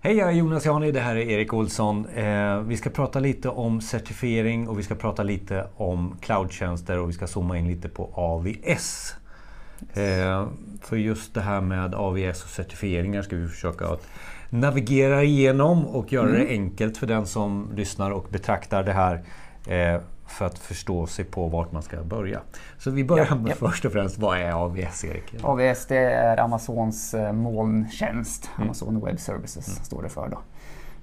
Hej, jag är Jonas Jani. Det här är Erik Olsson. Eh, vi ska prata lite om certifiering och vi ska prata lite om cloudtjänster och vi ska zooma in lite på AVS. Eh, för just det här med AVS och certifieringar ska vi försöka att navigera igenom och göra mm. det enkelt för den som lyssnar och betraktar det här. Eh, för att förstå sig på vart man ska börja. Så vi börjar ja, med ja. först och främst, vad är AVS Erik? AVS det är Amazons eh, molntjänst, mm. Amazon Web Services mm. står det för. Då.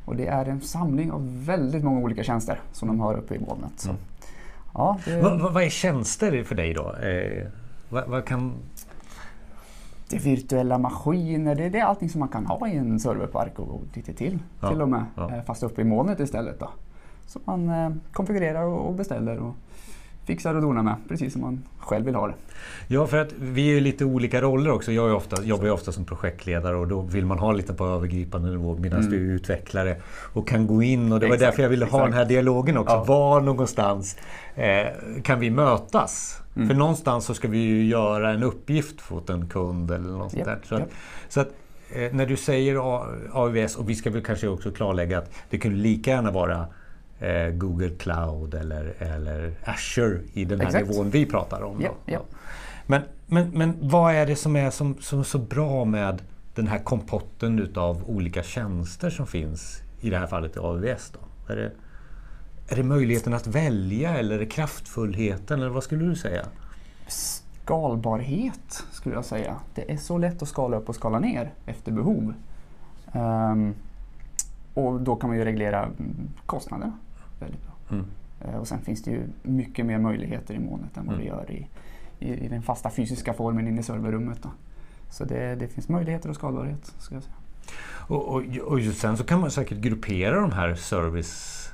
Och det är en samling av väldigt många olika tjänster som de har uppe i molnet. Mm. Ja, det... vad, vad, är tjänster för dig då? Eh, vad, vad, kan... Det är virtuella maskiner, det, det, är allting som man kan ha i en serverpark och lite till. Ja, till och med, ja. Eh, fast uppe i molnet istället. Då. Som man eh, konfigurerar och beställer och fixar och donar med, precis som man själv vill ha det. Ja, för att vi är lite olika roller också. Jag är ofta, jobbar ju ofta som projektledare och då vill man ha lite på övergripande nivå medan mm. du är utvecklare och kan gå in. Och det var därför jag ville ha exakt. den här dialogen också. Ja. Var någonstans eh, kan vi mötas? Mm. För någonstans så ska vi ju göra en uppgift åt en kund eller något yep. där. Så, yep. så att, eh, när du säger AVS, och vi ska väl kanske också klarlägga att det kunde lika gärna vara eh, Google Cloud eller, eller Azure i den här Exakt. nivån vi pratar om. Ja, ja. Men, men, men vad är det som är som, som så bra med den här kompotten utav olika tjänster som finns i det här fallet i AWS? Då? Är, det, är det möjligheten att välja eller är det kraftfullheten eller vad skulle du säga? Skalbarhet skulle jag säga. Det är så lätt att skala upp och skala ner efter behov. Um, och då kan man ju reglera kostnaderna väldigt bra. Mm. Eh, och sen finns det ju mycket mer möjligheter i molnet än vad mm. det gör i, i, i, den fasta fysiska formen inne i serverrummet. Då. Så det, det finns möjligheter och skalbarhet. Ska jag säga. Och, och, och sen så kan man säkert gruppera de här service,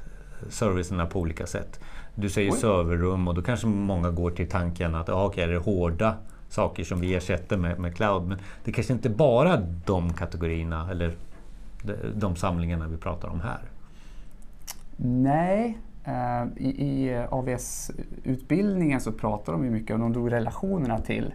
servicerna på olika sätt. Du säger Oj. serverrum och då kanske många går till tanken att ah, okay, är det hårda saker som vi ersätter med, med cloud. Men det kanske inte bara de kategorierna eller de, de samlingarna vi pratar om här. Nej, uh, i, i AVS-utbildningen så pratar de ju mycket om, de drog relationerna till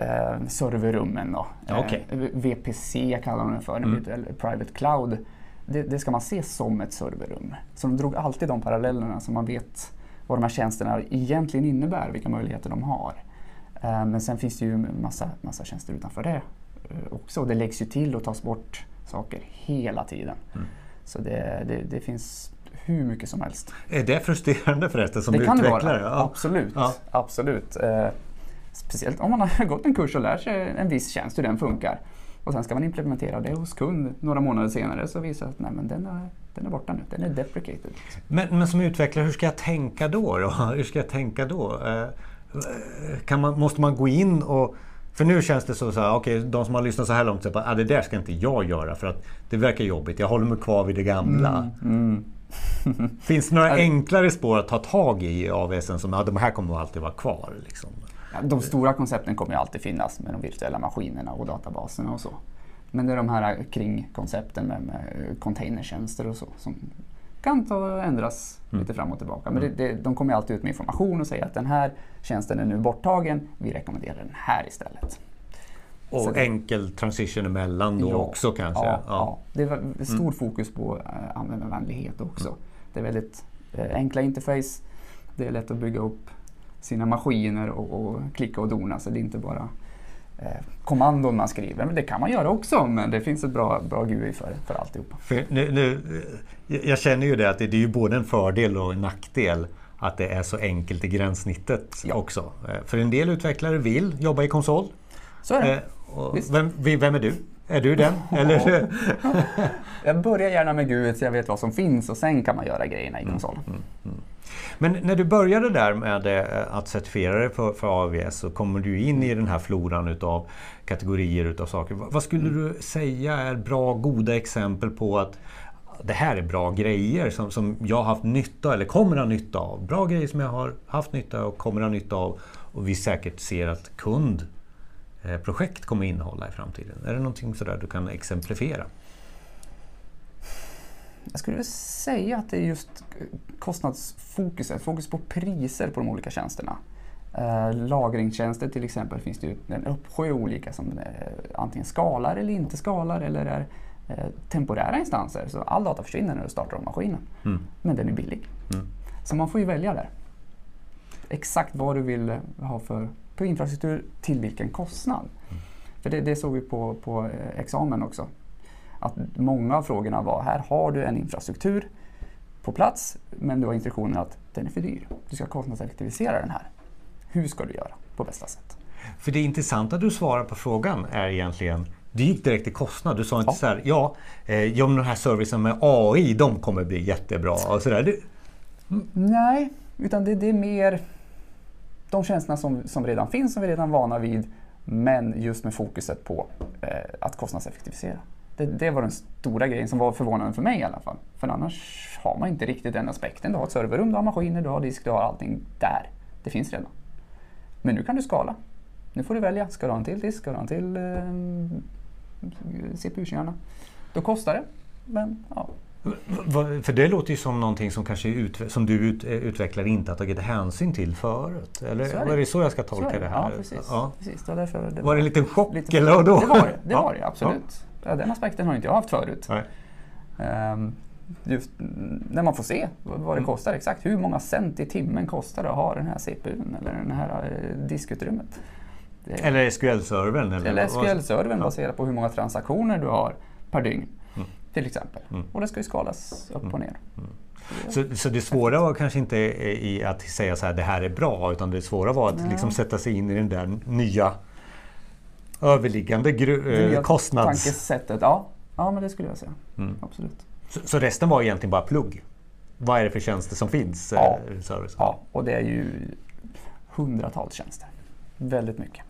uh, serverrummen. Då. Okay. Eh, VPC kallar de det för, mm. Private Cloud. Det, det, ska man se som ett serverrum. Så de drog alltid de parallellerna så man vet vad de här tjänsterna egentligen innebär, vilka möjligheter de har. Men sen finns det ju massa, massa tjänster utanför det också. Det läggs ju till och tas bort saker hela tiden. Mm. Så det, det, det, finns hur mycket som helst. Är det frustrerande förresten som det kan utvecklare? Det vara. Ja. Absolut. Ja. absolut. Eh, speciellt om man har gått en kurs och lärt sig en viss tjänst, hur den funkar. Och sen ska man implementera det hos kund några månader senare så visar det att nej, men den, är, den är borta nu, den är deprecated. Men, men som utvecklare, hur ska jag tänka då? då? Hur ska jag tänka då? Eh, kan man, måste man gå in och för nu känns det så, så här, okej, okay, de som har lyssnat så här långt säger att ah, det där ska inte jag göra för att det verkar jobbigt. Jag håller mig kvar vid det gamla. Mm, mm. Finns det några enklare spår att ta tag i i AVSen som att de här kommer alltid vara kvar? Liksom? Ja, de stora koncepten kommer ju alltid finnas med de virtuella maskinerna och databaserna och så. Men det är de här kringkoncepten med, med containertjänster och så som kan ta ändras mm. lite fram och tillbaka. Men det, det, de kommer alltid ut med information och säger att den här tjänsten är nu borttagen. Vi rekommenderar den här istället. Och Så enkel transition emellan då ja, också kanske? Ja, ja. det är stor mm. fokus på uh, användarvänlighet också. Mm. Det är väldigt uh, enkla interface. Det är lätt att bygga upp sina maskiner och, och klicka och dona. Så det är inte bara kommandon man skriver. Men det kan man göra också, men det finns ett bra, bra GUI för, för alltihopa. För nu, nu, jag känner ju det att det, är ju både en fördel och en nackdel att det är så enkelt i gränssnittet ja. också. Eh, för en del utvecklare vill jobba i konsol. Så är det. Eh, vem, vem är du? Är du den? Eller? jag börjar gärna med GUI så jag vet vad som finns och sen kan man göra grejerna i mm, konsol. Mm, mm, Men när du började där med eh, att certifiera dig för, för AVS så kommer du in i den här floran utav kategorier utav saker. Vad skulle mm. du säga är bra, goda exempel på att det här är bra grejer som, som jag har haft nytta eller kommer ha nytta av. Bra grejer som jag har haft nytta av och kommer ha nytta av och vi säkert ser att kund Eh, kommer innehålla i framtiden? Är det någonting sådär du kan exemplifiera? Jag skulle säga att det är just kostnadsfokuset, fokus på priser på de olika tjänsterna. Eh, lagringstjänster till exempel finns det ju en uppsjö olika som antingen skalar eller inte skalar eller är eh, temporära instanser. Så all data försvinner när du startar om maskinen. Mm. Men den är billig. Mm. Så man får ju välja där. Exakt vad du vill ha för, för infrastruktur till vilken kostnad. Mm. För det, det såg vi på, på eh, examen också. Att många av frågorna var, här har du en infrastruktur på plats men du har instruktionen att den är för dyr. Du ska kostnadseffektivisera den här. Hur ska du göra på bästa sätt? För det intressanta du svarar på frågan är egentligen du gick direkt till kostnad. Du sa inte Ja. så här, ja, eh, ja den här servicen med AI, de kommer bli jättebra. Och så. Du, Nej, utan det, det är mer de tjänsterna som, som redan finns, som vi redan är vana vid, men just med fokuset på eh, att kostnadseffektivisera. Det, det var den stora grejen som var förvånande för mig i alla fall. För annars har man inte riktigt den aspekten. Du har ett serverrum, du har maskiner, du har disk, du har allting där. Det finns redan. Men nu kan du skala. Nu får du välja. Ska du ha en till disk? Ska du ha en till eh, CPU-kärna? Då kostar det. Men ja, För det låter ju som någonting som kanske utve- som du ut, eh, utvecklare inte har tagit hänsyn till förut. Eller Så är det. var det så jag ska tolka är det här? Ja, precis. Ja. precis. Det var, det Var det en liten chock lite- eller vadå? Det var det, det, Ja. var det absolut. Ja. Den aspekten har inte jag haft förut. Ehm, just mm, när man får se vad vad det Mm. kostar exakt. Hur många cent i timmen kostar det att ha den här CPUn eller det här eh, diskutrymmet. Det, Eller SQL-servern? Eller, eller SQL-servern Ja. baserat på hur många transaktioner du har per dygn. Mm. Till exempel. Mm. Och det ska ju skalas upp och ner. Så, så det svåra var kanske inte i att säga så här, det här är bra, utan det svåra var att Ja. liksom sätta sig in i den där nya överliggande gru- eh, kostnads... Tankesättet, ja. ja, men det skulle jag säga. Mm. Absolut. Så, så resten var egentligen bara plugg? Vad är det för tjänster som finns? eh, Ja. service? Ja, och det är ju hundratals tjänster. Väldigt mycket.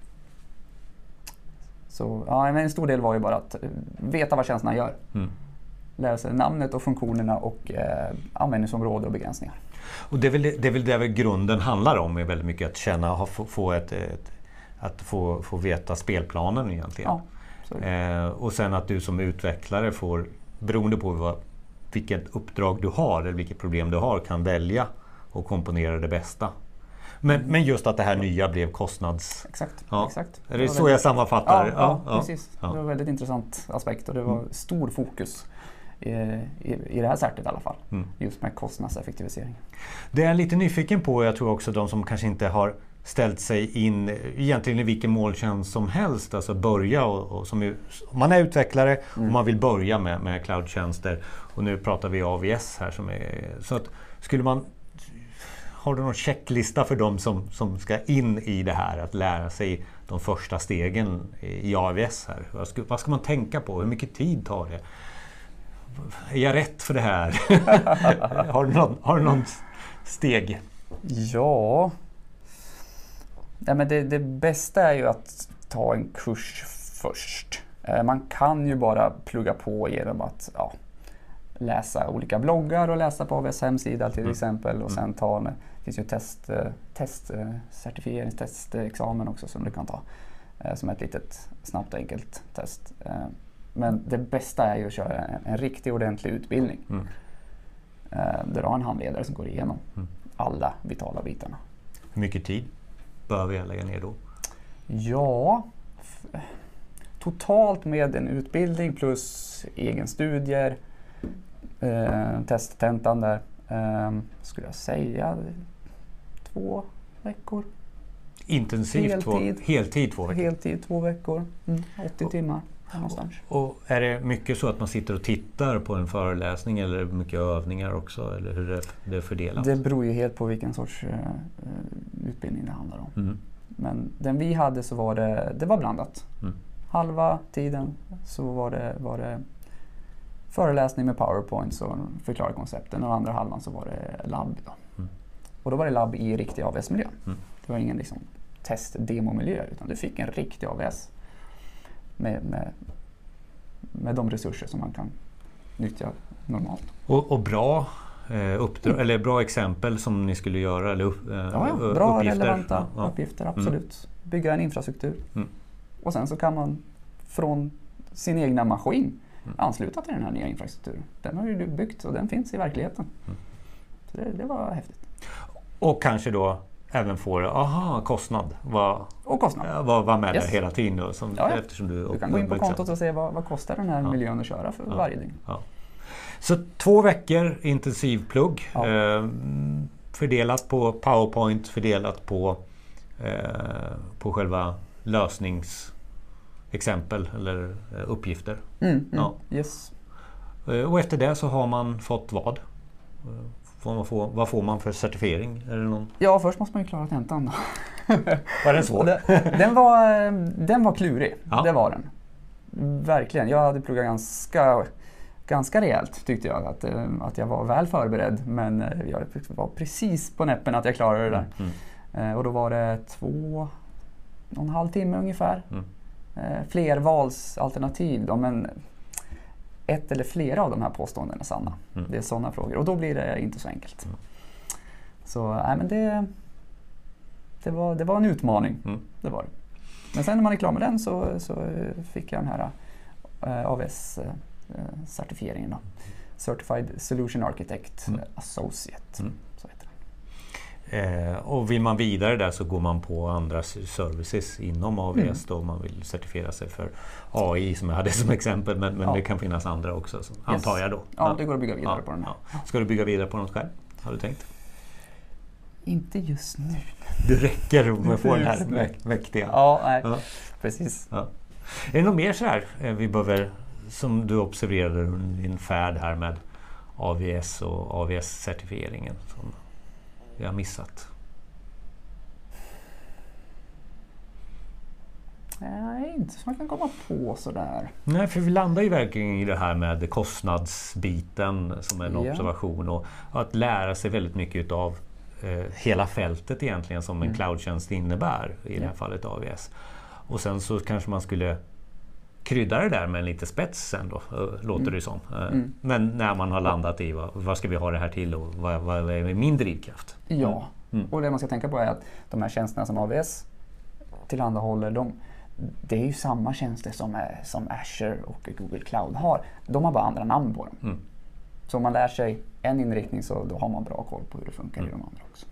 Så ja, men en stor del var ju bara att eh, veta vad tjänsterna gör. Mm. Lära sig namnet och funktionerna och eh, användningsområde och begränsningar. Och det är väl det, är väl det väl grunden handlar om, är väldigt mycket att känna, ha, få, få ett, ett, att få, få veta spelplanen egentligen. Ja, det. Eh, och sen att du som utvecklare får, beroende på vad, vilket uppdrag du har eller vilket problem du har, kan välja och komponera det bästa. Men, men just att det här nya blev kostnads... Exakt. Ja. exakt. Är det var så väldigt- jag sammanfattar Ja, det? ja, precis. ja. Mm. Det var en väldigt intressant aspekt och det var stor fokus i, i, i det här certet i alla fall. Mm. Just med kostnadseffektivisering. Det jag är lite nyfiken på, jag tror också de som kanske inte har ställt sig in egentligen i vilken måltjänst som helst. Alltså börja och, och som om man är utvecklare och man vill börja med, med cloudtjänster. Och nu pratar vi AVS här. Som är, så att skulle man... Har du någon checklista för de som, som ska in i det här? Att lära sig de första stegen i AVS här. Vad ska, vad ska man tänka på? Hur mycket tid tar det? Är jag rätt för det här? har, du någon, har du någon steg? Ja... Nej, men det, det bästa är ju att ta en kurs först. Eh, Man kan ju bara plugga på genom att ja, läsa olika bloggar och läsa på AWS hemsida till Mm. exempel. Och sen ta en, det finns ju test, eh, test, eh, certifieringstestexamen också som du kan ta. Som ett litet snabbt och enkelt test. Men det bästa är ju att köra en, en riktig ordentlig utbildning. Mm. Där du har en handledare som går igenom Mm. alla vitala bitarna. Hur mycket tid behöver jag lägga ner då? Ja, totalt med en utbildning plus egenstudier, eh, testtentan där, eh, skulle jag säga två veckor. Intensivt två, Heltid. heltid två veckor. Heltid två veckor, mm, 80 timmar någonstans. Och är det mycket så att man sitter och tittar på en föreläsning eller är det mycket övningar också? Eller hur är det är fördelat? Det beror ju helt på vilken sorts eh, utbildning det handlar om. Mm. Men den vi hade så var det, det var blandat. Mm. Halva tiden så var det, var det föreläsning med powerpoints och förklara koncepten och andra halvan så var det labb. Då. Mm. Och då var det labb i riktig AWS-miljö. Mm. Det var ingen liksom, test-demomiljö utan du fick en riktig AWS med, med, med de resurser som man kan nyttja normalt. Och, och bra, eh, uppdrag, eller bra exempel som ni skulle göra? Eller upp, eh, Ja, ja. Bra, uppgifter? relevanta Ja, uppgifter, absolut. Bygga en infrastruktur. Mm. Och sen så kan man från sin egna maskin Mm. ansluta till den här nya infrastrukturen. Den har ju du byggt och den finns i verkligheten. Mm. Så det, det var häftigt. Och kanske då även får aha, kostnad var, och kostnad. var, var med yes. där hela tiden. Då, som, ja, ja. Eftersom du, du kan gå in på kontot och se vad, vad kostar den här ja. miljön att köra för varje dygn. Så två veckor intensivplugg. Eh, fördelat på Powerpoint, fördelat på, eh, på själva lösningsexempel eller eh, uppgifter. Mm, mm, ja. yes. Eh, och efter det så har man fått vad? Får man få, vad får man för certifiering? Är det någon? Ja, först måste man ju klara tentan. var den svår? Den, var, den var klurig, ja. det var den. Verkligen. Jag hade pluggat ganska ganska rejält tyckte jag. Att, eh, att jag var väl förberedd men eh, jag var precis på näppen att jag klarade det där. Mm, mm. Och då var det två och en halv timme ungefär. Mm. Flervalsalternativ då, men ett eller flera av de här påståendena är sanna. Mm. Det är sådana frågor och då blir det inte så enkelt. Mm. Så nej, men det, det, var, det var en utmaning. Mm. Det var det. Men sen när man är klar med den så, så fick jag den här äh, AVS Eh. Då. Certified Solution Architect mm. Associate. Mm. Så heter det. Eh, och vill man vidare där så går man på andra services inom AVS mm. då man vill certifiera sig för AI som jag hade som exempel men, men ja. det kan finnas andra också så, yes. antar jag då. Ja, det går att bygga vidare ja, på den här. Ja. Ska du bygga vidare på något själv? Har du tänkt? Inte just nu. Det räcker med att få den här mäktiga. Ja, nej. precis. Är det något mer sådär eh, vi behöver som du observerade under din färd här med AVS och AVS-certifieringen har missat? Nej, inte som man kan komma på sådär. Nej, för vi landar ju verkligen i det här med kostnadsbiten som en yeah. observation och att lära sig väldigt mycket av eh, hela fältet egentligen som en mm. cloudtjänst innebär, i yeah. det här fallet AVS. Och sen så kanske man skulle krydda det där med lite spets sen då, eh, låter mm. det som. Eh, mm. Men när man har landat i vad, vad ska vi ha det här till och vad, vad är min drivkraft? Ja, mm. och det man ska tänka på är att de här tjänsterna som AVS tillhandahåller, de, det är ju samma tjänster som, är, som Azure och Google Cloud har. De har bara andra namn på dem. Mm. Så om man lär sig en inriktning så då har man bra koll på hur det funkar i de andra också.